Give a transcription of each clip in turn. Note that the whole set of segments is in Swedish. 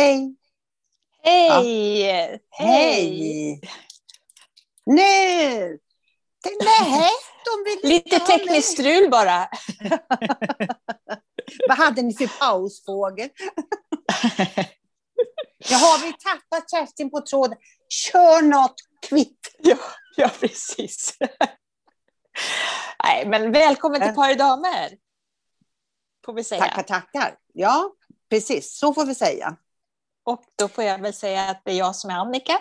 Hej! Hej! Hej! Nu! Nej, de vill Lite tekniskt strul bara. Vad hade ni för pausfågel? Jaha, vi tappat Kerstin på tråden. Kör något kvitt! ja, ja, precis. Nej, men välkommen till Ja. Par damer. Får vi säga. Tackar, tackar. Ja, precis. Så får vi säga. Och då får jag väl säga att det är jag som är Annika.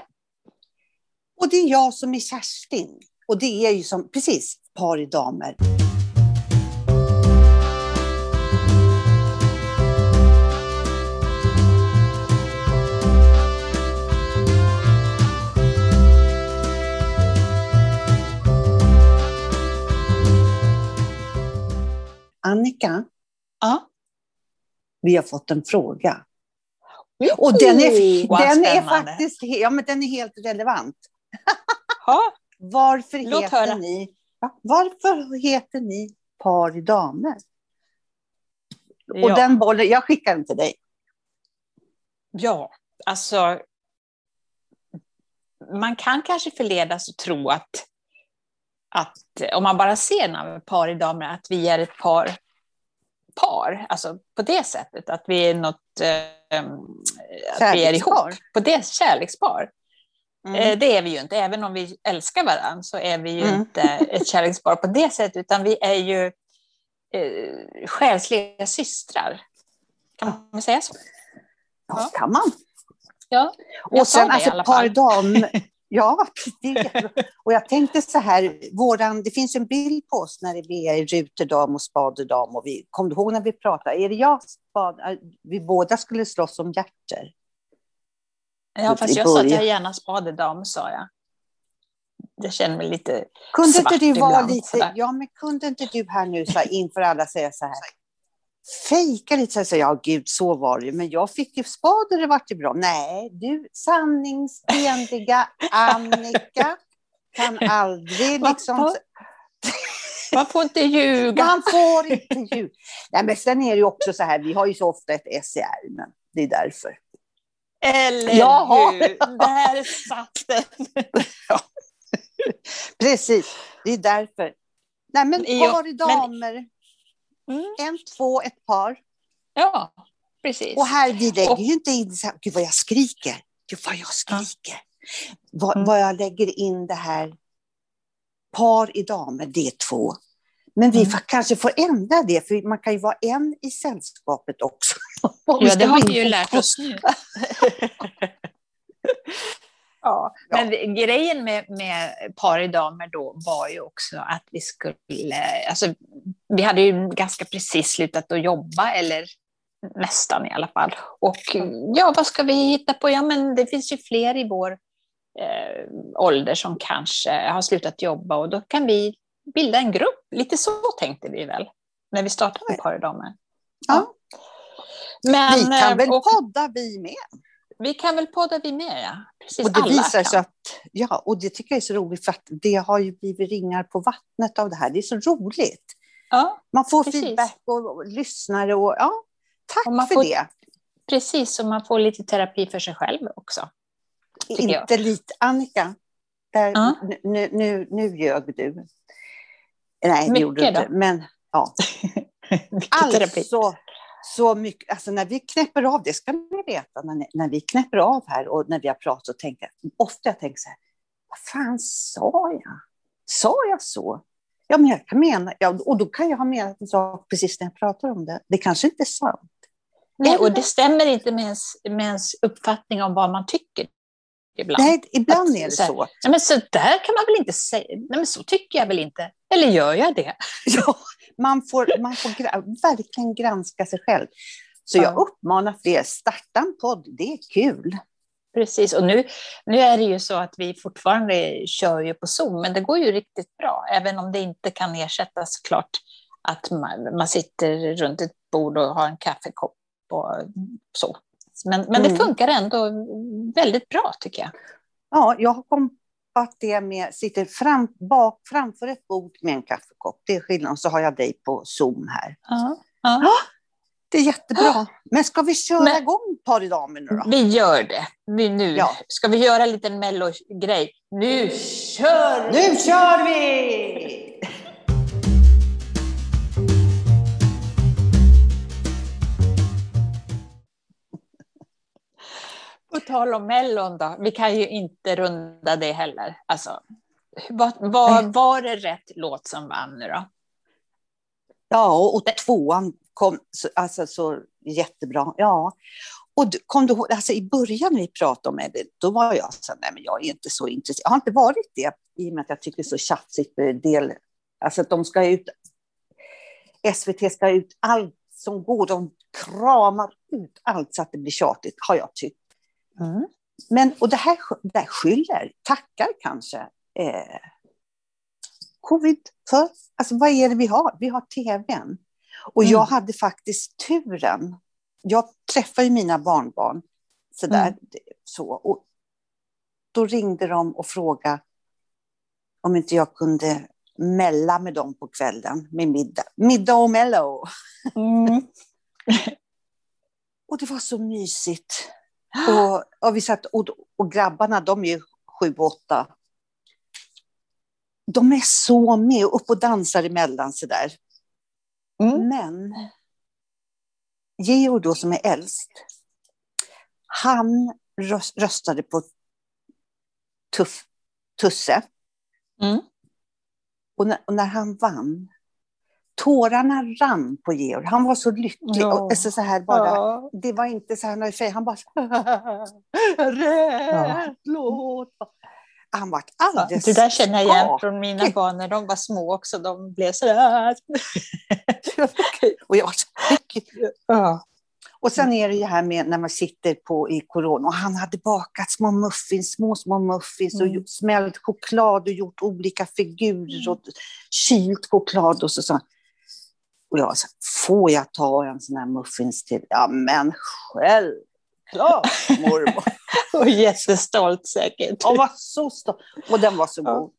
Och det är jag som är Kerstin. Och det är ju som, precis, par i damer. Annika, Ja. vi har fått en fråga. Och den är, vad den är faktiskt ja, men den är helt relevant. Ja, Varför Låt heter höra. ni Varför heter ni par damer? Och ja. den bollen, jag skickar den till dig. ja, alltså. Man kan kanske förledas att tro att, att om man bara ser namnet Par i damer, att vi är ett par, par, alltså på det sättet, att vi är något, eh, att vi är ihop, på det kärlekspar. Mm. Eh, Det är vi ju inte. Även om vi älskar varandra så är vi ju Mm. inte ett kärlekspar på det sättet, utan vi är ju eh, själsliga systrar. Kan man säga så? Ja, kan man. Ja. Och sen alltså alla par fall. damer. Ja, det. Och jag tänkte så här, våran, det finns en bild på oss när vi är ruterdam och spaderdam. Och vi, kom du ihåg när vi pratade? Är det jag spad, Vi båda skulle slåss om hjärter. Ja, fast jag sa att jag gärna spadedam, sa jag. Jag känner mig lite... Kunde svart inte du vara ibland, lite, ja men kunde inte du här nu så här, inför alla säga så här, fejka lite så här, så, ja gud så var det ju, men jag fick ju spader, det vart ju bra. Nej, du sanningsenliga Annika kan aldrig liksom, får- Man får inte ljuga. man får inte ljud. Nej men sen är det ju också så här, vi har ju så ofta ett S i ärmen, det är därför. Eller Jaha. hur? Där satt den. Precis, det är därför. Nej men Ja, par i men- damer, Mm. en, två, ett par. Ja, precis. Och här, vi lägger Och- ju inte in så här, gud vad jag skriker, gud vad jag skriker. Vad, Mm. vad jag lägger in det här, par i damer, det är två. Men vi Mm. kanske får ändra det, för man kan ju vara en i sällskapet också. Ja, det har vi ju lärt oss nu. ja, men grejen med, med damer då var ju också att vi skulle, alltså vi hade ju ganska precis slutat att jobba, eller nästan i alla fall. Och ja, vad ska vi hitta på? Ja, men det finns ju fler i vår eh, ålder som kanske har slutat jobba och då kan vi bilda en grupp. Lite så tänkte vi väl, när vi startade par i damer. Ja. Men, Vi kan väl eh, och, podda vi med. Vi kan väl podda vi med, ja. Precis, Och det alla visar kan. sig att, ja, och det tycker jag är så roligt för att det har ju blivit ringar på vattnet av det här. Det är så roligt. Ja, Man får Precis. feedback och, och lyssnare och ja, tack för får- det. precis. Och man får lite terapi för sig själv också. tycker jag. Inte lite. Annika, där, Ja. nu, nu, nu ljög du. Nej, det gjorde du inte. då? Men ja, alltså så mycket. Alltså när vi knäpper av, det ska ni veta, när, när vi knäpper av här och när vi har pratat så tänker jag, ofta jag tänker så här, vad fan sa jag? Sa jag så? Ja, men jag kan mena, ja, och då kan jag ha menat en sak precis när jag pratar om det. Det kanske inte är sant. Nej, och det stämmer inte med ens, med ens uppfattning om vad man tycker ibland. Nej, ibland Att- är det så här, så. Nej, men så där kan man väl inte säga? Nej, men så tycker jag väl inte. Eller gör jag det? Ja, man får, man får gra- verkligen granska sig själv. Så jag Ja. uppmanar fler, starta en podd, det är kul. Precis, och nu, nu är det ju så att vi fortfarande kör ju på Zoom, men det går ju riktigt bra, även om det inte kan ersättas klart att man, man sitter runt ett bord och har en kaffekopp och så. Men, men det Mm. funkar ändå väldigt bra tycker jag. Ja, jag har kompat det med, sitter fram, bak, framför ett bord med en kaffekopp. Det är skillnaden. Så har jag dig på Zoom här. Ja, ja. Det är jättebra. Men ska vi köra Men- igång paridamer nu då? Vi gör det. Vi, nu. Ja. Ska vi göra en liten mellogrej? Nu kör vi! Nu kör vi! På tal om Mellon då, vi kan ju inte runda det heller. Alltså, vad, vad, var det rätt låt som vann nu då? Ja, och, tvåan kom så, alltså, så jättebra. Ja. Och kom du ihåg, alltså, i början när vi pratade om det, då var jag så nej men jag är inte så intresserad. Jag har inte varit det i och med att jag tycker det är så tjafsigt med del, alltså att de ska ut, SVT ska ut allt som går, de kramar ut allt så att det blir tjatigt, har jag tyckt. Mm. Men, och det här, det här skyller, tackar kanske, eh, covid för. Alltså vad är det vi har? Vi har tvn. Och jag Mm. hade faktiskt turen. Jag träffar ju mina barnbarn sådär. Mm. Så, och då ringde de och frågade om inte jag kunde mälla med dem på kvällen med middag. Middag och mello. Mm. Och det var så mysigt. Och, och, vi satt, och, och grabbarna, de är ju sju, åtta. De är så med upp och dansar emellan sådär. Mm. Men Georg då som är äldst, han röst, röstade på tuff, Tusse. Mm. Och när, och när han vann, tårarna rann på Georg. Han var så lycklig. Ja. Och, alltså, så här bara, Ja. Det var inte så här han bara rätt låt. Han var Ja, alldeles det där känner jag igen skakig. från mina barn när de var små också. De blev sådär. Och jag var så. Ja. Och sen är det ju här med när man sitter på i corona och han hade bakat små muffins, små, små muffins och Mm. smält choklad och gjort olika figurer och kylt choklad och så sa han- och jag sa, får jag ta en sån här muffins till? Ja men självklart mormor. Och jättestolt säkert. Jag var så stolt. Och den var så Ja. god.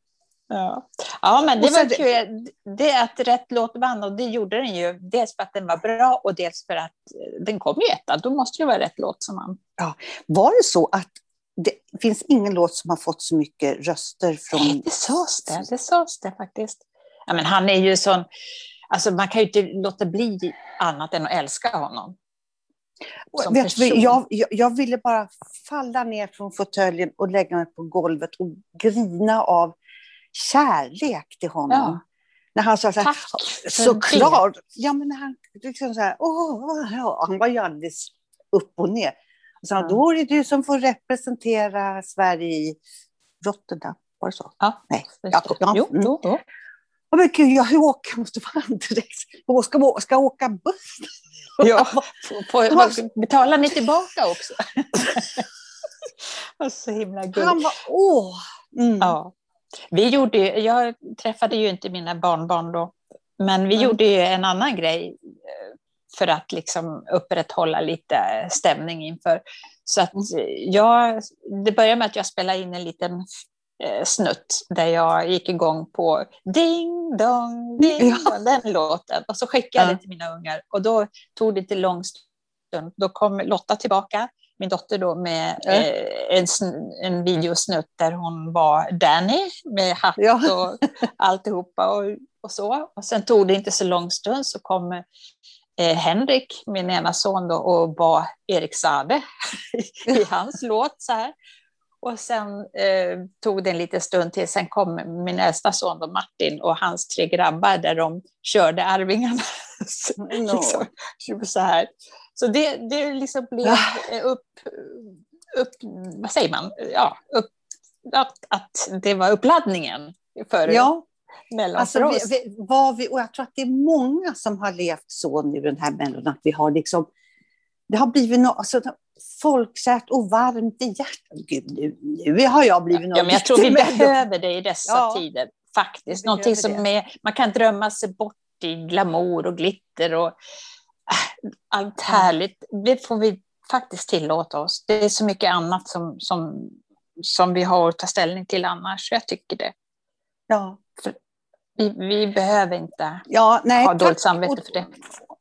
Ja. ja, men det Och sen- var kul. Det är att rätt låt vann och det gjorde den ju. Dels för att den var bra och dels för att eh, den kom ju etta. Då måste det vara rätt låt som vann. Var det så att det finns ingen låt som har fått så mycket röster från... Nej, det sades det. Det sades det faktiskt. Ja, men han är ju sån... Alltså man kan ju inte låta bli annat än att älska honom. Vet du, jag, jag, jag ville bara falla ner från fåtöljen och lägga mig på golvet och grina av kärlek till honom. Ja. När han sa så här, såklart. Ja, men när han liksom så här, åh, ja, han var ju alldeles upp och ner. Och så, Ja. Då är det du som får representera Sverige i Rotterdam. Var det så? Ja, Nej. Ja, ja, Jo, mm. jo, jo. Åh, men gud, jag åker, måste vara direkt. Jag ska, ska jag åka buss? Ja, var får, betalar ni tillbaka också? Och så himla gulligt. Han var, åh! Mm. Ja. Vi gjorde, ju- jag träffade ju inte mina barnbarn då, men vi Mm. gjorde ju en annan grej eh, för att liksom upprätthålla lite stämning inför. Så att Mm. jag, det började med att jag spelade in en liten snutt där jag gick igång på Ding dong, ding Ja. dong, den låten. Och så skickade jag Ja. det till mina ungar och då tog det inte lång stund. Då kom Lotta tillbaka, min dotter då, med Ja. eh, en, en videosnutt där hon var Danny med hatt Ja. och alltihopa och, och så. Och sen tog det inte så lång stund så kom eh, Henrik, min ena son, då, och bad Erik Saade i hans låt. Så här. Och sen eh, tog det en liten stund till, sen kom min äldsta son då, Martin och hans tre grabbar där de körde Arvingarna. Så, No. liksom, så, här. så det, det liksom blev eh, upp, upp, vad säger man, ja, upp, att, att det var uppladdningen för Ja, mellan alltså, vi, oss. vi, vi, och jag tror att det är många som har levt så nu den här mellon, att vi har liksom, det har blivit något, alltså, folkkärt och varmt i hjärtat. Gud, nu, nu har jag blivit någon Ja, men jag tror vi behöver det i dessa Ja. tider. Faktiskt. Någonting som är, man kan drömma sig bort i glamour och glitter och äh, allt härligt. Det får vi faktiskt tillåta oss. Det är så mycket annat som, som, som vi har att ta ställning till annars. Jag tycker det. Ja, Vi, vi behöver inte ja nej, ha dåligt samvete för det.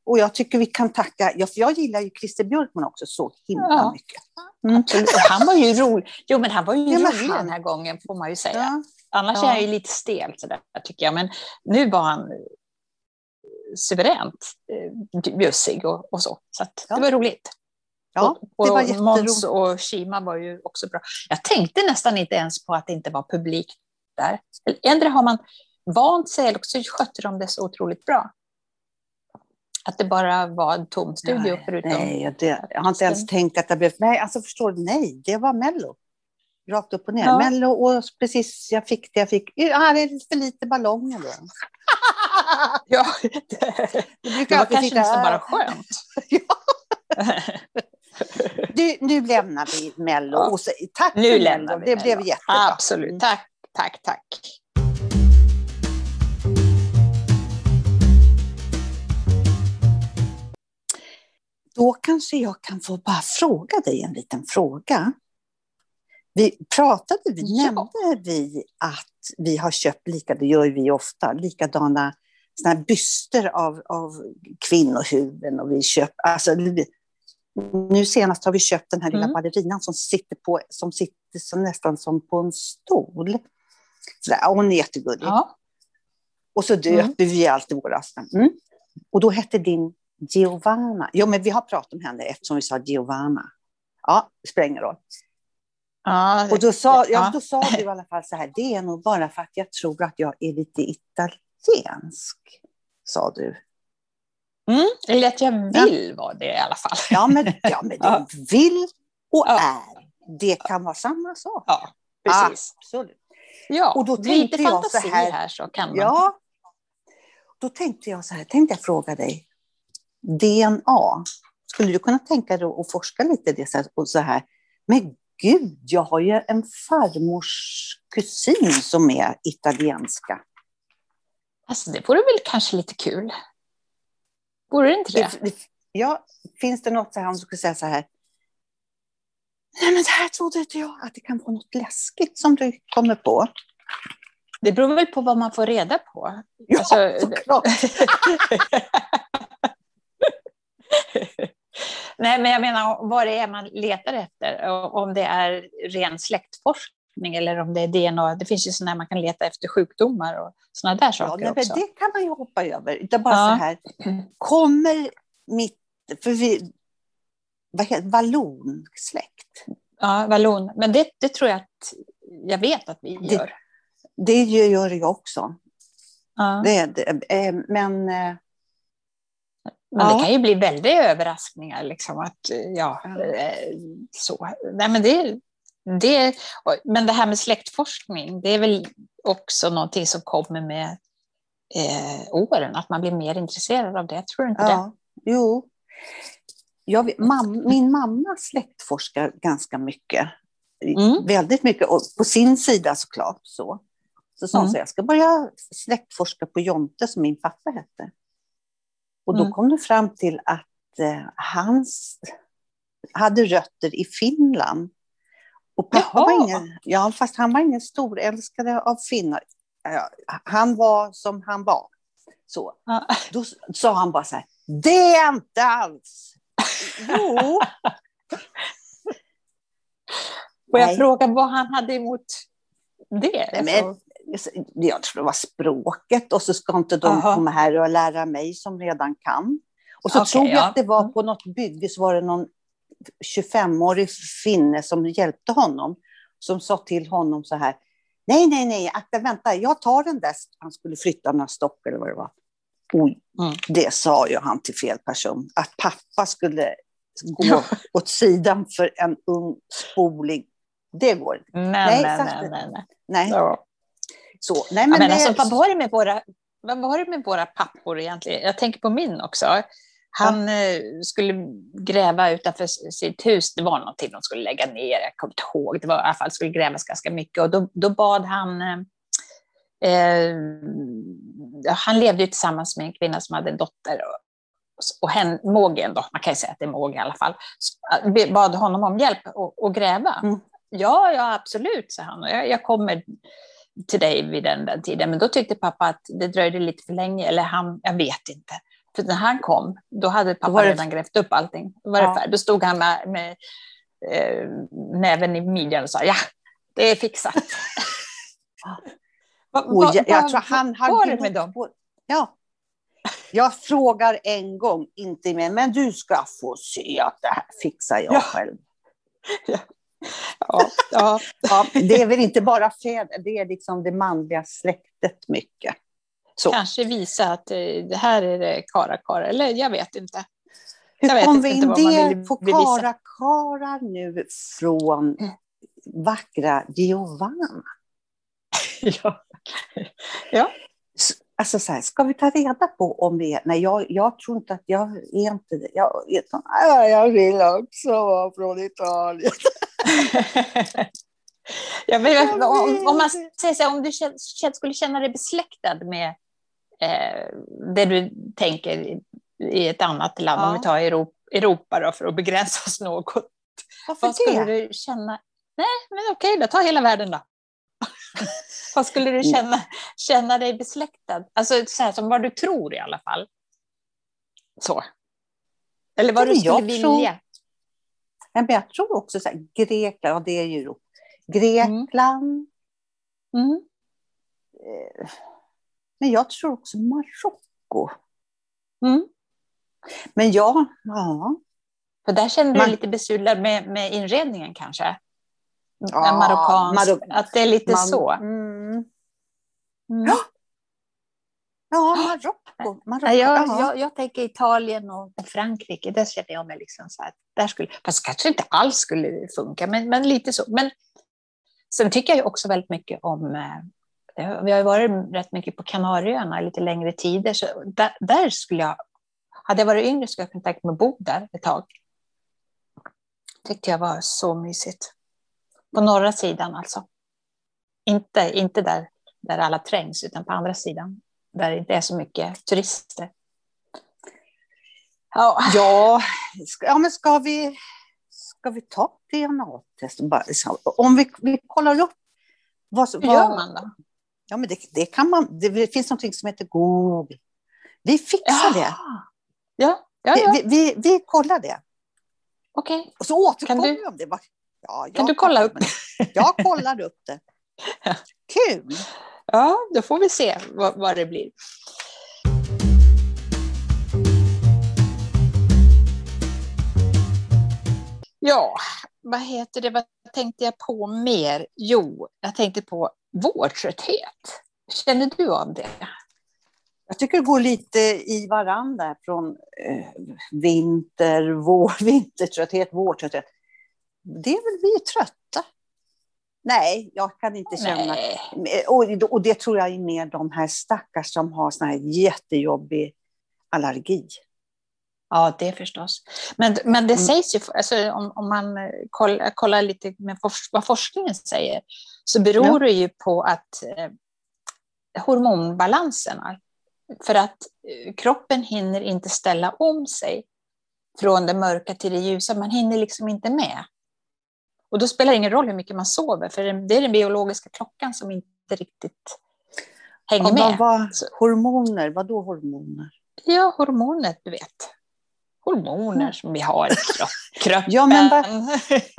Och jag tycker vi kan tacka, ja, för jag gillar ju Christer Björkman också så himla Ja. mycket. Mm. Och han var ju rolig. Jo, men han var ju Ja, rolig han- den här gången, får man ju säga. Ja. Annars Ja. är han ju lite stel, sådär, tycker jag. Men nu var han suveränt eh, bjussig och, och så. Så att det var roligt. Ja, och, det var och Måns jätteroligt. och Shima var ju också bra. Jag tänkte nästan inte ens på att det inte var publik där. Ändå har man vant sig, eller också skötte de det så otroligt bra. Att det bara var en tom studio Nej, förutom... Nej, det, jag har inte ens tänkt att det blev... Nej, alltså förstår du, nej, det var Mello. Rakt upp och ner. Ja. Mello och precis, jag fick det jag fick. Ja, det är för lite ballonger då. Ja, Det det brukar var alltid kanske sitta- nästan bara skönt. Du, nu lämnar vi Mello. Ja. Och så, tack Nu lämnar Mello, vi det blev Mello. jättebra. Absolut. Tack, tack, tack. Då kanske jag kan få bara fråga dig en liten fråga. Vi pratade, vi Ja. nämnde vi att vi har köpt, lika, det gör vi ofta, likadana såna här byster av, av kvinnohuvuden och vi köper, alltså, nu senast har vi köpt den här lilla Mm. ballerinan som sitter, på, som sitter så nästan som på en stol. Sådär, hon är jättegullig. Ja. Och så döper Mm. vi alltid våra. Mm. Och då hette din Giovanna. Jo, men vi har pratat om henne eftersom vi sa Giovanna. Ja, det spelar ingen roll. Ja, Och då sa, ja, Ja. då sa du i alla fall så här, det är nog bara för att jag tror att jag är lite italiensk, sa du. mm, eller att jag vill vara det i alla fall. Ja, men, ja, men Ja. vill och Ja. är, det kan vara samma sak. Ja, precis. Absolut. Ja, Och då lite tänkte jag fantasi så här- här så kan man. Ja. Då tänkte jag så här, tänkte jag fråga dig. DNA, skulle du kunna tänka dig att forska lite i det så här, och så här? Men gud, jag har ju en farmors kusin som är italienska. Alltså, det vore väl kanske lite kul. Vore det inte det? Ja, finns det något så här du skulle säga så här? Nej, men det här trodde inte jag, att det kan vara något läskigt som du kommer på. Det beror väl på vad man får reda på. Ja, Alltså, såklart. Nej, men jag menar vad det är man letar efter. Om det är ren släktforskning eller om det är DNA. Det finns ju sådana man kan leta efter sjukdomar och sådana där Ja, saker nej, men också. det kan man ju hoppa över. Utan bara Ja. så här, kommer mitt, för vi, vad heter vallonsläkt? Ja, vallon. Men det, det tror jag att jag vet att vi Det- gör. Det gör jag också. Ja. Det, det, eh, men eh, Men Ja. det kan ju bli väldiga överraskningar. Liksom, att, eh, ja, eh, så. Nej, men, det, det, men det här med släktforskning, det är väl också någonting som kommer med eh, åren, att man blir mer intresserad av det. Tror du inte det? ja, jo. Jag vet, mam, min mamma släktforskar ganska mycket. Mm. Väldigt mycket. Och på sin sida såklart. Så, så sa hon Mm. så jag ska börja släktforska på Jonte som min pappa hette. Och då Mm. kom det fram till att eh, hans hade rötter i Finland. Och pappa Jaha. var ingen, ja, fast han var ingen storälskare av finnar. Han var som han var. Så. Ja. Då sa han bara så här, det är inte alls. Jo, Får jag Nej. fråga vad han hade emot det? Nej, men- jag tror det var språket och så ska inte de Aha. komma här och lära mig som redan kan. Och så Okej, tror jag ja. att det var Mm. på något bygge så var det någon 25-årig finne som hjälpte honom. Som sa till honom så här. Nej, nej, nej, akta, vänta, jag tar den där. Han skulle flytta några stock eller vad det var. Oj, Mm. det sa ju han till fel person. Att pappa skulle gå åt sidan för en ung spoling. Det går inte. Nej, Nej, nej, nej, nej. Nej, Ja. Så. Nej, Men, men men det, alltså, vad, var det med våra, vad var det med våra pappor egentligen? Jag tänker på min också. Han eh, skulle gräva utanför sitt hus. Det var någonting de skulle lägga ner. Jag kommer inte ihåg. Det var i alla fall skulle grävas ganska mycket. Och då, då bad han... Eh, eh, han levde ju tillsammans med en kvinna som hade en dotter. Och, hen, Mågen då, man kan ju säga att det är Måge i alla fall, bad honom om hjälp att gräva. Mm. Ja, ja, absolut, sa han. Jag, jag kommer till dig vid den, den tiden. Men då tyckte pappa att det dröjde lite för länge, eller han, jag vet inte. För när han kom, då hade pappa var det- redan grävt upp allting. Då, var Ja. då stod han med, med eh, näven i midjan och sa ja, det är fixat. Va- va- jag, jag tror han hade det med dem? Ja. Jag frågar en gång, inte mer, men du ska få se att det här fixar jag Ja. själv. Ja, ja. Ja, det är väl inte bara fäder, det är liksom det manliga släktet mycket. Så. Kanske visa att eh, det här är det kara-kara, eller jag vet inte. jag Hur kom vi in det vill på kara-kara nu från vackra Giovanna? ja. ja. Alltså så här, ska vi ta reda på om vi är... Nej, jag, jag tror inte att jag är inte det. Jag, "Ah, jag vill också vara från Italien. Jag om, om man vet. säger så här, om du skulle känna dig besläktad med eh, det du tänker i, ett annat land, Ja. om vi tar Europa, Europa då, för att begränsa oss något. Varför Vad skulle det? du känna? Nej, men okej då, ta hela världen då. vad skulle du känna, känna dig besläktad? Alltså så här, som vad du tror i alla fall. Så. Eller vad du skulle jag vilja. tror- men jag tror också så här, Grekland, ja det är ju Europa. Grekland, Mm. eh, men jag tror också Marocko. Mm. Men ja, ja. För där känner du Man- dig lite besudlad med, med inredningen kanske? Ja, marockansk, Marok- att det är lite Man- så. Mm. Ja. Marocko. Marocko. Jag, ja. jag, jag tänker Italien och, Frankrike, där känner jag mig liksom så här, där skulle, fast kanske inte alls skulle funka, men, men lite så. Men sen tycker jag också väldigt mycket om, eh, vi har ju varit rätt mycket på Kanarieöarna lite längre tider, så där, där skulle jag, hade jag varit yngre skulle jag kunna tänka mig att bo där ett tag. Tyckte jag var så mysigt. På norra sidan alltså. Inte, inte där, där alla trängs, utan på andra sidan. Där det inte är så mycket turister. Ja, Ja, ska, ja, men ska vi, ska vi ta DNA-test? så- Om vi, vi kollar upp vad, hur gör man då? Ja, men det, det kan man. Det finns något som heter Google. Vi fixar det. Ja, ja, ja. vi, vi, vi kollar det. okej. Och så återkommer vi om det. Ja, Kan du kolla upp? Jag kollar upp det. Ja. Kul! Ja, då får vi se vad, vad det blir. Ja, vad heter det? Vad tänkte jag på mer? Jo, jag tänkte på vårtrötthet. Känner du av det? Jag tycker det går lite i varandra från eh, vinter, vår, vintertrötthet, vårtrötthet. Det är väl vi är trötta. Nej, jag kan inte känna. Nej. Och, och det tror jag är mer de här stackars som har sån här jättejobbig allergi. Ja, det förstås. Men, men det Mm. sägs ju, alltså, om, om man eh, kollar, kollar lite med vad forskningen säger, så beror Ja. det ju på att eh, hormonbalanserna, för att eh, kroppen hinner inte ställa om sig från det mörka till det ljusa, man hinner liksom inte med. Och då spelar det ingen roll hur mycket man sover, för det är den biologiska klockan som inte riktigt hänger Ja, med. Så- hormoner, vad då hormoner? Ja, hormoner, du vet. Hormoner som vi har i kropp, kroppen. Ja, men vad-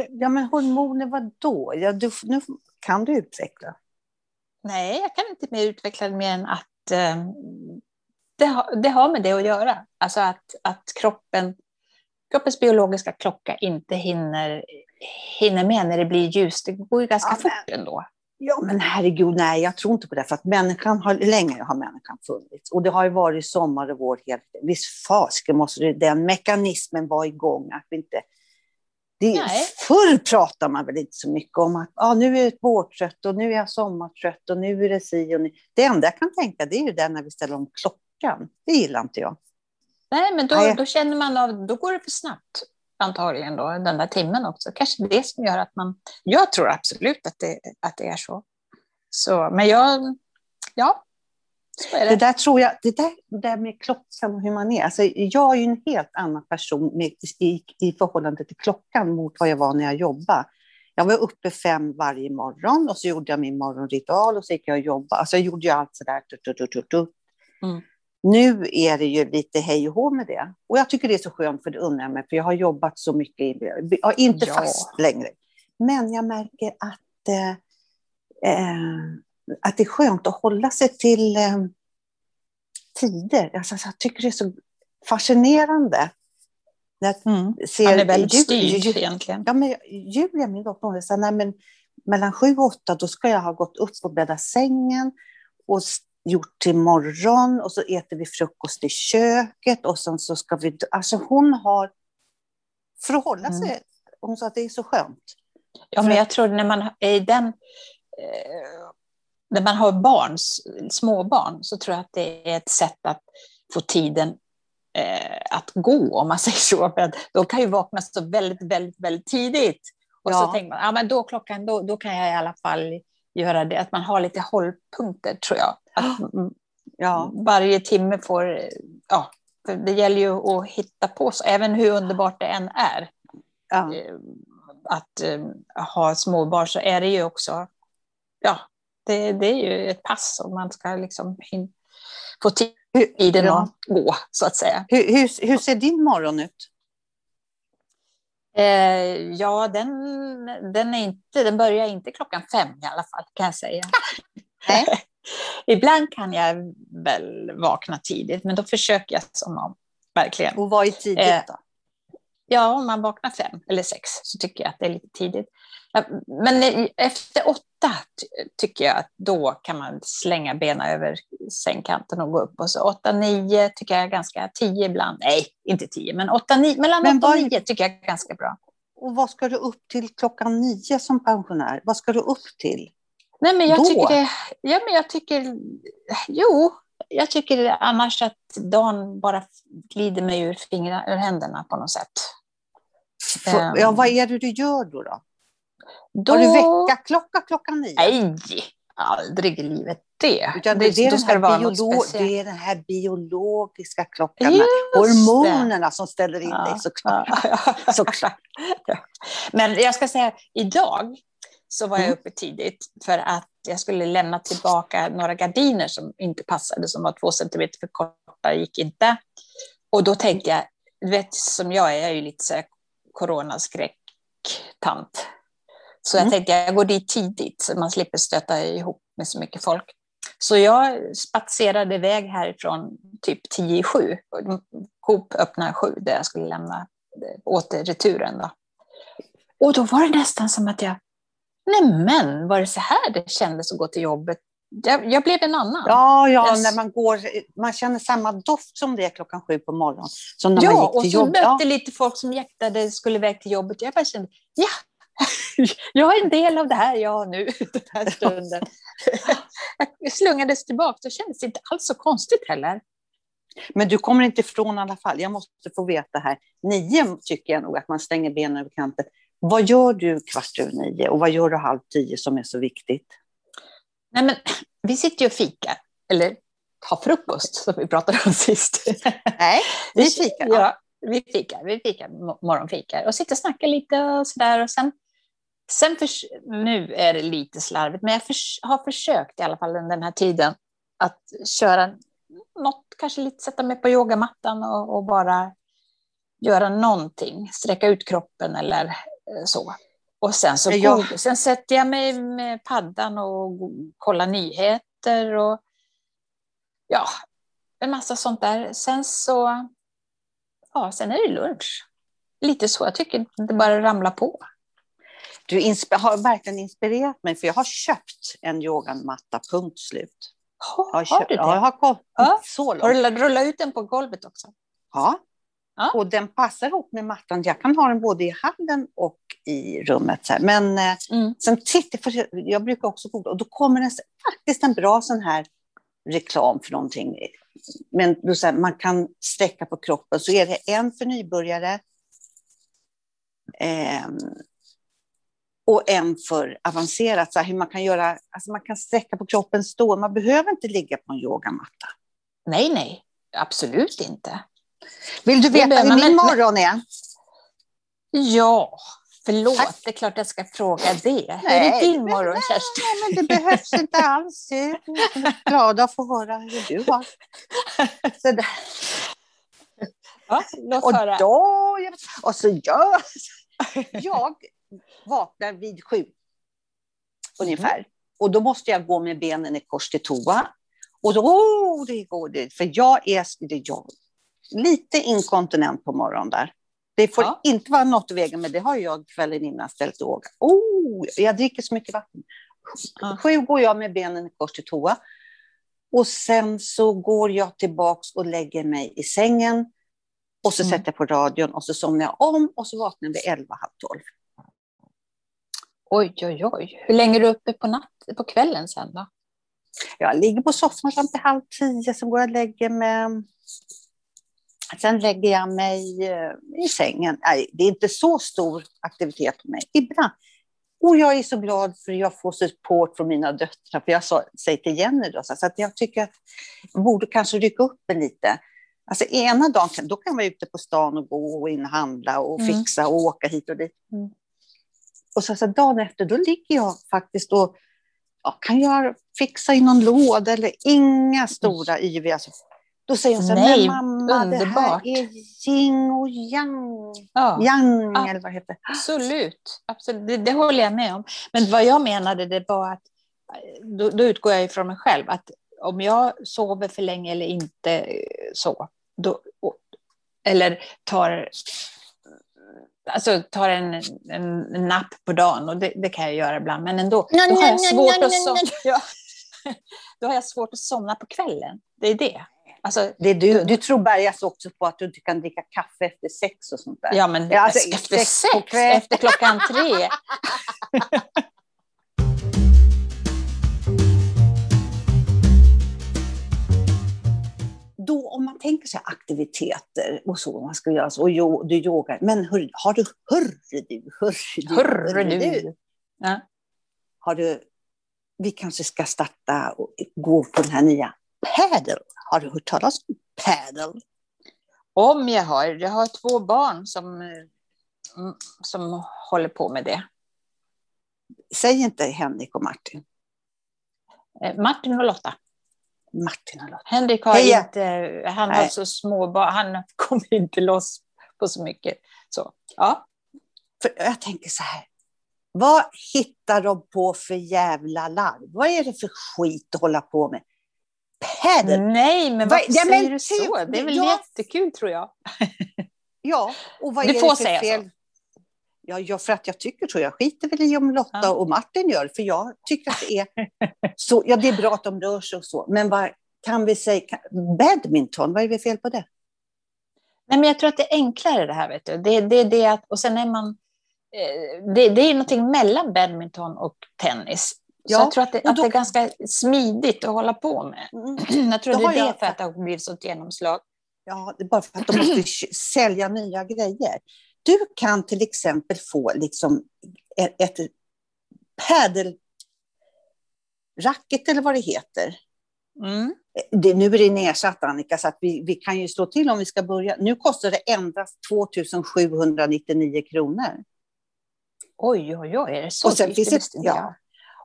Ja, men hormoner, vad då? Ja, du, nu kan du utveckla. Nej, jag kan inte mer utveckla det mer än att eh, det, har, det har med det att göra. Alltså att, att kroppen, kroppens biologiska klocka inte hinner, hinner med när det blir ljust. Det går ju ganska Ja, fort ändå. Ja, men herregud, nej, jag tror inte på det. För att människan har, länge har människan funnits. Och det har ju varit sommar och vår tiden. Visst fasiken måste det, den mekanismen vara igång. Att vi inte, det, Nej. förr pratar man väl inte så mycket om att ah, nu är jag vårtrött och nu är jag sommartrött och nu är det si och nu. Det enda jag kan tänka det är ju det när vi ställer om klockan. Det gillar inte jag. Nej, men då, Nej. då känner man av, då går det för snabbt antagligen då, den där timmen också. Kanske det som gör att man, jag tror absolut att det, att det är så. så. Men jag, ja, Det det. där tror jag, det där, det där med klockan och hur man är. Alltså, jag är ju en helt annan person med, i, i förhållande till klockan mot vad jag var när jag jobbade. Jag var uppe fem varje morgon och så gjorde jag min morgonritual och så gick jag och jobbade. Alltså jag gjorde ju allt sådär. Tut, tut, tut, tut. Mm. Nu är det ju lite hej och hå med det. Och jag tycker det är så skönt för det unnar mig, för jag har jobbat så mycket, ja, inte ja. fast längre. Men jag märker att, eh, eh, att det är skönt att hålla sig till eh, tider. Alltså, jag tycker det är så fascinerande. Mm. Ser, Han är väldigt styrd egentligen. Ja, men Julia, min dotter, sa nej men mellan sju och åtta då ska jag ha gått upp och bäddat sängen och gjort till morgon och så äter vi frukost i köket och sen så ska vi... Alltså hon har... För att hålla sig... Mm. Hon sa att det är så skönt. Ja, men jag tror när man är i den... Eh, när man har barn, småbarn, så tror jag att det är ett sätt att få tiden eh, att gå, om man säger så. För att de kan ju vakna så väldigt, väldigt, väldigt tidigt. Och ja. så tänker man, ja men då klockan, då, då kan jag i alla fall göra det. Att man har lite hållpunkter, tror jag. Att ja. Varje timme får, ja, det gäller ju att hitta på, så, även hur underbart det än är. Ja. Eh, att uh, ha småbarn så är det ju också, ja, det, det är ju ett pass och man ska liksom få tiden ja. att gå, så att säga. Hur, hur, hur ser din morgon ut? Eh, ja, den, den, är inte, den börjar inte klockan fem i alla fall, kan jag säga. Nej. Ibland kan jag väl vakna tidigt, men då försöker jag som om, verkligen. Och vad är tidigt eh, då? Ja, om man vaknar fem eller sex så tycker jag att det är lite tidigt. Men efter åtta tycker jag att då kan man slänga benen över sängkanten och gå upp. Och så åtta, nio tycker jag är ganska, tio ibland. Nej, inte tio, men åtta, nio, mellan men åtta och nio tycker jag är ganska bra. Och vad ska du upp till klockan nio som pensionär? Vad ska du upp till? Nej, men jag då? tycker det, ja, men jag tycker, jo, jag tycker annars att dagen bara glider mig ur, fingrarna, ur händerna på något sätt. För, ja, vad är det du gör då? då? Då... Har du väckarklocka klockan nio? Nej, aldrig i livet det. Utan det, det, är den här biolo- det är den här biologiska klockan, Just hormonerna det. som ställer in ja, dig såklart. Ja. Ja. Men jag ska säga, idag så var jag mm. uppe tidigt för att jag skulle lämna tillbaka några gardiner som inte passade, som var två centimeter för korta, gick inte. Och då tänkte jag, du vet som jag är, jag är ju lite så här coronaskräck-tant. Så jag mm. tänkte jag går dit tidigt så man slipper stöta ihop med så mycket folk. Så jag spatserade iväg härifrån typ tio i sju. Coop öppnar sju där jag skulle lämna åter returen. Då. Och då var det nästan som att jag, nej men var det så här det kändes att gå till jobbet? Jag, jag blev en annan. Ja, ja jag... när man går, man känner samma doft som det är klockan sju på morgonen. Som när ja, man gick till och så mötte ja. lite folk som jäktade, skulle iväg till jobbet. Jag bara kände, ja, jag är en del av det här jag nu, den här stunden. jag slungades tillbaka, det kändes inte alls så konstigt heller. Men du kommer inte ifrån i alla fall. Jag måste få veta här. Nio tycker jag nog att man stänger benen över kanten. Vad gör du kvart över nio och vad gör du halv tio som är så viktigt? Nej, men, vi sitter ju och fikar, eller har frukost som vi pratade om sist. Nej, vi fikar. Ja, vi fikar, vi fikar morgonfikar och sitter och snackar lite och sådär. Och sen Sen för, nu är det lite slarvigt, men jag för, har försökt i alla fall den här tiden att köra något, kanske lite sätta mig på yogamattan och, och bara göra någonting, sträcka ut kroppen eller så. Och sen, så jag... sen sätter jag mig med paddan och kollar nyheter och ja, en massa sånt där. Sen så, ja, sen är det lunch. Lite så, jag tycker det bara ramlar på. Du har verkligen inspirerat mig, för jag har köpt en yogamatta, punkt slut. Oh, har, har, du det? Ja, jag har ja. så långt. Har du rullat ut den på golvet också? Ja. Ja. Och den passar ihop med mattan. Jag kan ha den både i hallen och i rummet. Så här. Men eh, mm. sen titta, jag brukar också googla, och då kommer det faktiskt en bra sån här reklam för någonting. Men då så här, man kan sträcka på kroppen, så är det en för nybörjare, eh, och en för avancerat, så här, hur man kan göra, alltså man kan sträcka på kroppen stå, man behöver inte ligga på en yogamatta. Nej, nej, absolut inte. Vill du veta hur min morgon är? Ja, Förlåt, Tack. det är klart jag ska fråga det. Nej, Hur är din morgon, Kerstin? Nej, men det behövs inte alls. Jag är glad att få höra hur du har. Där. Ja, låt och höra. Då, och så gör jag vaknar vid sju ungefär. Mm. Och då måste jag gå med benen i kors till toa. Och då, oh, det går det. För jag är, det jag, lite inkontinent på morgonen där. Det får ja. inte vara något i vägen, men det har jag kvällen innan ställt ihåg. Oh, jag dricker så mycket vatten. Ja. Sju går jag med benen i kors till toa. Och sen så går jag tillbaks och lägger mig i sängen. Och så mm. sätter jag på radion och så somnar jag om och så vaknar jag vid elva, halv tolv. Oj, oj, oj. Hur länge är du uppe på, natt, på kvällen sen då? Jag ligger på soffan fram till halv tio, sen går jag och lägger mig. Sen lägger jag mig eh, i sängen. Nej, det är inte så stor aktivitet för mig. Ibland. Och jag är så glad för att jag får support från mina döttrar. För jag sa, säger till Jenny då, så att jag tycker att jag borde kanske rycka upp en lite. Alltså ena dagen då kan jag vara ute på stan och gå och inhandla och mm. fixa och åka hit och dit. Mm. Och så, så dagen efter, då ligger jag faktiskt och ja, kan jag fixa i någon låda eller inga stora yviga. Alltså, då säger hon så här, Nej, mamma, underbart. det här är yin och yang. Ja. Yang, ja. eller vad heter det? Absolut, Absolut. Det, det, håller jag med om. Men vad jag menade, det var att då, då utgår jag ifrån mig själv, att om jag sover för länge eller inte så, då, eller tar alltså, tar en, en, napp på dagen, och det, det, kan jag göra ibland, men ändå. Då har, jag svårt att somna, ja, då har jag svårt att somna på kvällen. Det är det. Alltså, det du, du tror bergas också på att du inte kan dricka kaffe efter sex och sånt där. Ja, men ja, alltså, efter sex, sex efter klockan tre. då om man tänker sig aktiviteter och så, man ska göra så, och jo, du yogar, men hör, har du, hörru du, hörru, hörru du, du. Ja. Har du, vi kanske ska starta och gå på den här nya padel. Har du hört talas om padel? Om jag har, jag har två barn som, mm, som håller på med det. Säg inte Henrik och Martin. Eh, Martin och Lotta. Martin har Henrik har Heja. inte, han Nej. har så små barn, han kommer inte loss på så mycket. Så, ja. För jag tänker så här, vad hittar de på för jävla larv? Vad är det för skit att hålla på med? Padel? Nej, men varför ja, säger men, du så? Typ, det är väl ja, jättekul tror jag. ja, och vad du är får det för säga fel? Så. Ja, ja, för att jag tycker så. Jag skiter väl i om Lotta ja. och Martin gör för jag tycker att det är så. Ja, det är bra att de rör sig och så, men vad kan vi säga? Badminton, vad är det fel på det? Nej, men jag tror att det är enklare det här. Vet du. Det, det, det att, och sen är man... Eh, det, det är någonting mellan badminton och tennis. Ja, så jag tror att det, då, att det är ganska smidigt att hålla på med. Mm. Jag tror det är det jag, för att det har blivit sånt genomslag. Ja, det är bara för att de måste sälja nya grejer. Du kan till exempel få liksom ett, ett padelracket eller vad det heter. Mm. Det, nu är det nedsatt Annika, så att vi, vi kan ju slå till om vi ska börja. Nu kostar det endast 2799 kronor. Oj, oj, oj, är det så och sen finns det, ja.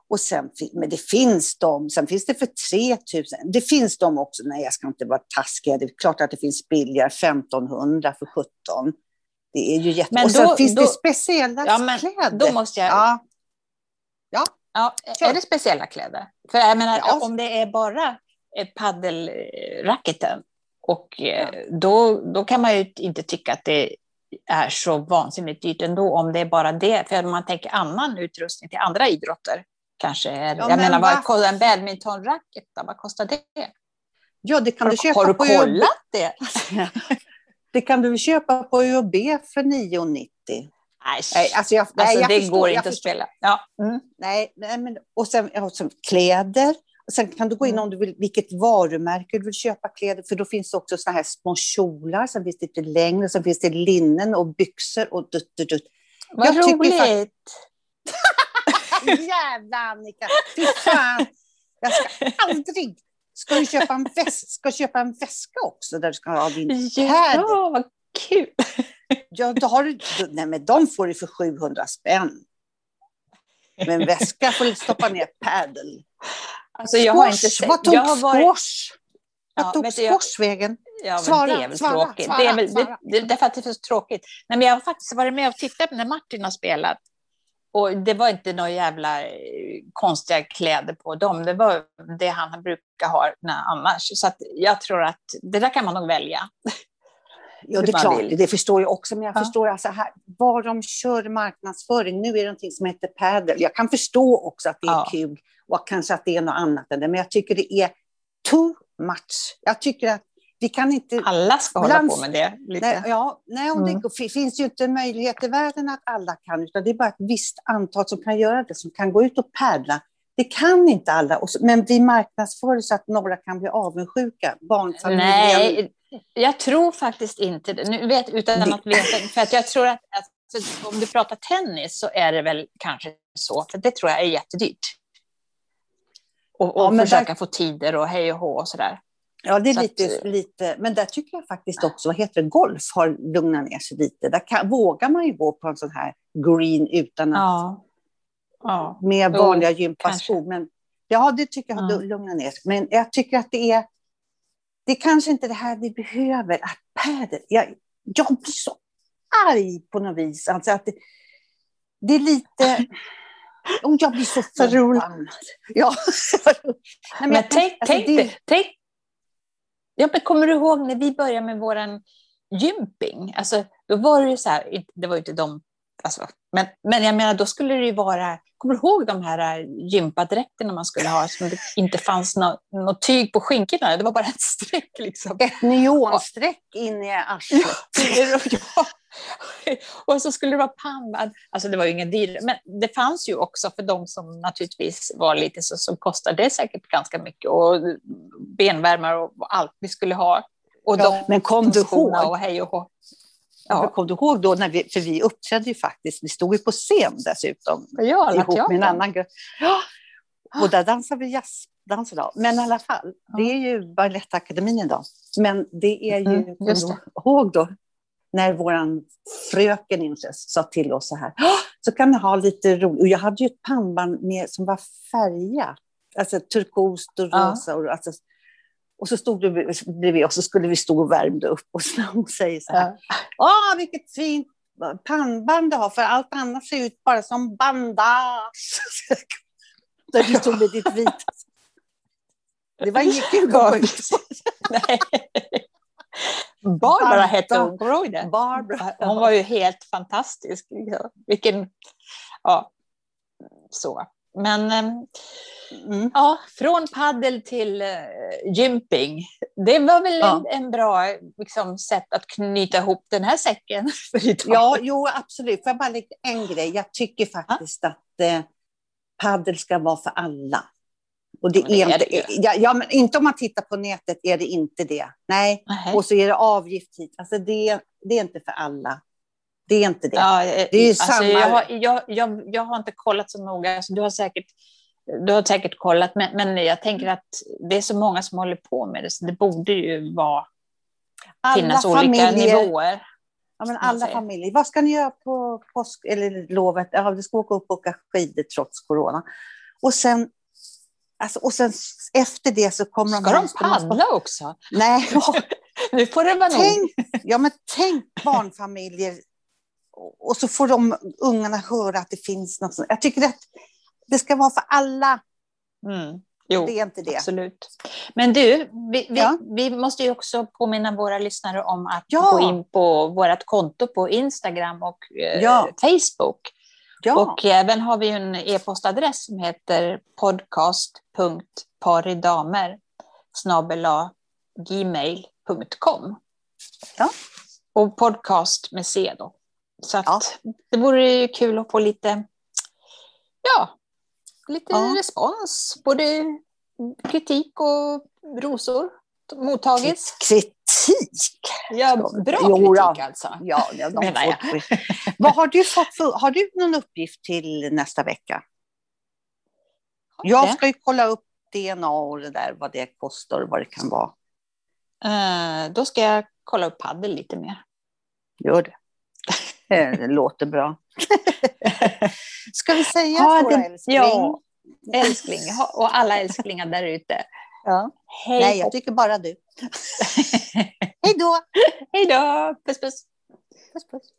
Och sen, men det finns de, sen finns det för 3000. Det finns de också, nej jag ska inte vara taskig, det är klart att det finns billigare, 1500 för 17. Det är ju jätte... Men och sen finns då, det speciella ja, men kläder. Då måste jag... Ja. Ja. ja är det speciella kläder? För jag menar, ja. om det är bara paddelracketen, och eh, ja. då, då kan man ju inte tycka att det är så vansinnigt dyrt ändå, om det är bara det. För om man tänker annan utrustning till andra idrotter, kanske är, ja, jag menar, vad kostar en badmintonracket? Vad kostar det? Ja, det kan har, du köpa Har du kollat det? Det kan du köpa på ÖoB för 9,90. Nej, alltså, jag, nej, alltså, det förstår, går inte att spela. Ja. Mm. Nej, nej, men, och sen, och sen kläder. Och sen kan du gå in mm. om du vill, vilket varumärke du vill köpa kläder, för då finns det också såna här små kjolar, sen finns det lite längre, sen finns det linnen och byxor och dutt, dutt, dutt. Vad jag roligt! Jävla Annika, fy fan! Jag ska aldrig Ska du köpa en, väs ska köpa en väska också där du ska ha din Ja, vad kul! Ja, då har du, nej, men de får du för 700 spänn. Men väska får du stoppa ner padel. Alltså, jag har inte sett, Vad tog jag har varit, squash? Vad Ja, tog du, jag- squash vägen? Ja, Svara, det är väl svara, tråkigt. svara, det är väl, svara. Det, det, därför att det är så tråkigt. Nej, men jag har faktiskt varit med och tittat när Martin har spelat. Och det var inte några jävla eh, konstiga kläder på dem. Det var det han brukar ha annars. Så jag tror att det där kan man nog välja. Ja, det är klart, vill. det förstår jag också. Men jag Ja. förstår alltså här, vad de kör marknadsföring. Nu är det någonting som heter padel. Jag kan förstå också att det är Ja. kul och kanske att det är något annat än det. Men jag tycker det är too much. Jag tycker att vi kan inte... Alla ska hålla Bland- på med det. Lite. Nej, ja, nej om Mm. det finns ju inte möjlighet i världen att alla kan, utan det är bara ett visst antal som kan göra det, som kan gå ut och paddla. Det kan inte alla, och men vi marknadsför så att några kan bli avundsjuka. Barnfamiljen. Nej, jag tror faktiskt inte det. Nu vet, utan Det- att veta, för att jag tror att, att om du pratar tennis så är det väl kanske så, för det tror jag är jättedyrt. Och, och Ja, försöka få tider och hej och hå och sådär. Ja, det är lite, att- lite, men där tycker jag faktiskt också, vad heter det, golf har lugnat ner sig lite. Där kan, vågar man ju gå på en sån här green utan att, Ja. ja. med vanliga gympaskor. kanske. Men ja, det tycker jag har Ja. lugnat ner sig. Men jag tycker att det är, det är kanske inte det här vi behöver, att padel, jag, jag blir så arg på något vis. Alltså att det, det är lite, och jag blir så förbannad. Ja, Nej, Men, jag- tänk, alltså, tänk, det- tänk, ja, men kommer du ihåg när vi började med våran gymping? Alltså, då var det ju så här, det var ju inte de, alltså, men, men jag menar, då skulle det ju vara, kommer du ihåg de här äh, gympadräkterna man skulle ha, som det inte fanns något, något tyg på skinkorna, det var bara ett streck liksom. Ett neonstreck in i arslet. ja. Och så skulle det vara pannband. Alltså det var ju inga dyra, men det fanns ju också för de som naturligtvis var lite så, så kostade det säkert ganska mycket. Och benvärmare och allt vi skulle ha. Och Ja, de, men kom du ihåg? och hej och hå. Ja. Ja, Kom du ihåg då, när vi, för vi uppträdde ju faktiskt, vi stod ju på scen dessutom, ja ihop med en annan grupp. Och där dansade vi jazzdans idag. Men i alla fall, det är ju Balettakademin idag. Men det är ju, Mm, kom du ihåg då, när våran fröken Inches sa till oss så här, "Åh, så kan ni ha lite roligt. Och jag hade ju ett pannband med, som var färgat, alltså turkost och Ja. rosa. Och, alltså, och så stod du bredvid och så skulle vi stå och värmde upp och så hon säger så här, Ja. Åh, vilket fint pannband du har, för allt annat ser ut bara som bandage. Där du stod med ditt vita. Det var inget kul att gå ut. Nej. Barbara hette hon, kommer du ihåg det? Barbara. Hon var ju helt fantastisk. liksom. Vilken, ja, så. Men ehm, Mm. ja, från paddel till uh, gymping. Det var väl Ja. en, en bra liksom, sätt att knyta ihop den här säcken för idag. Ja, jo, absolut. Får jag bara lägga en grej? Jag tycker faktiskt att eh, paddel ska vara för alla. Och det, Ja, men det är, är det ja, ja, men inte om man tittar på nätet är det inte det. Nej, Nej. och så är det avgift hit. Alltså det, det är inte för alla. Det är inte det. Ja, Det är alltså, samma- jag, har, jag, jag, jag har inte kollat så noga. Alltså, du, har säkert, du har säkert kollat, men, men jag tänker att det är så många som håller på med det, så det borde ju vara, alla finnas olika familjer, nivåer. Ja, men alla familjer. Vad ska ni göra på påsk eller lovet? Ja, vi ska åka upp och åka skidor trots corona. Och sen, alltså, och sen efter det så kommer Ska de ska- paddla också? Nej, Nu får det vara tänk, ja, men tänk barnfamiljer. Och- så får de ungarna höra att det finns något sånt. Jag tycker att det ska vara för alla. Mm. Jo, Det är inte det. absolut. Men du, vi, vi, Ja. vi måste ju också påminna våra lyssnare om att Ja. gå in på vårt konto på Instagram och eh, Ja. Facebook. Och även har vi en e-postadress som heter podcast.paridamer gmail.com. Ja. Och podcast med C då. Så Ja. det vore ju kul att få lite, ja, lite Ja. respons. Både kritik och rosor mottagits. kritik. Ja, bra Jo, kritik alltså. Ja, ja, de får... Vad har du fått för... Har du någon uppgift till nästa vecka? Jag ska ju kolla upp DNA och det där, vad det kostar och vad det kan vara. Eh, då ska jag kolla upp paddel lite mer. Gör det. Det låter bra. Ska vi säga Ha så, det- älskling? ja. Älskling, och alla älsklingar där ute. Ja. Hej Nej, jag tycker bara du. Hej då! Hej då! Puss puss! Puss, puss.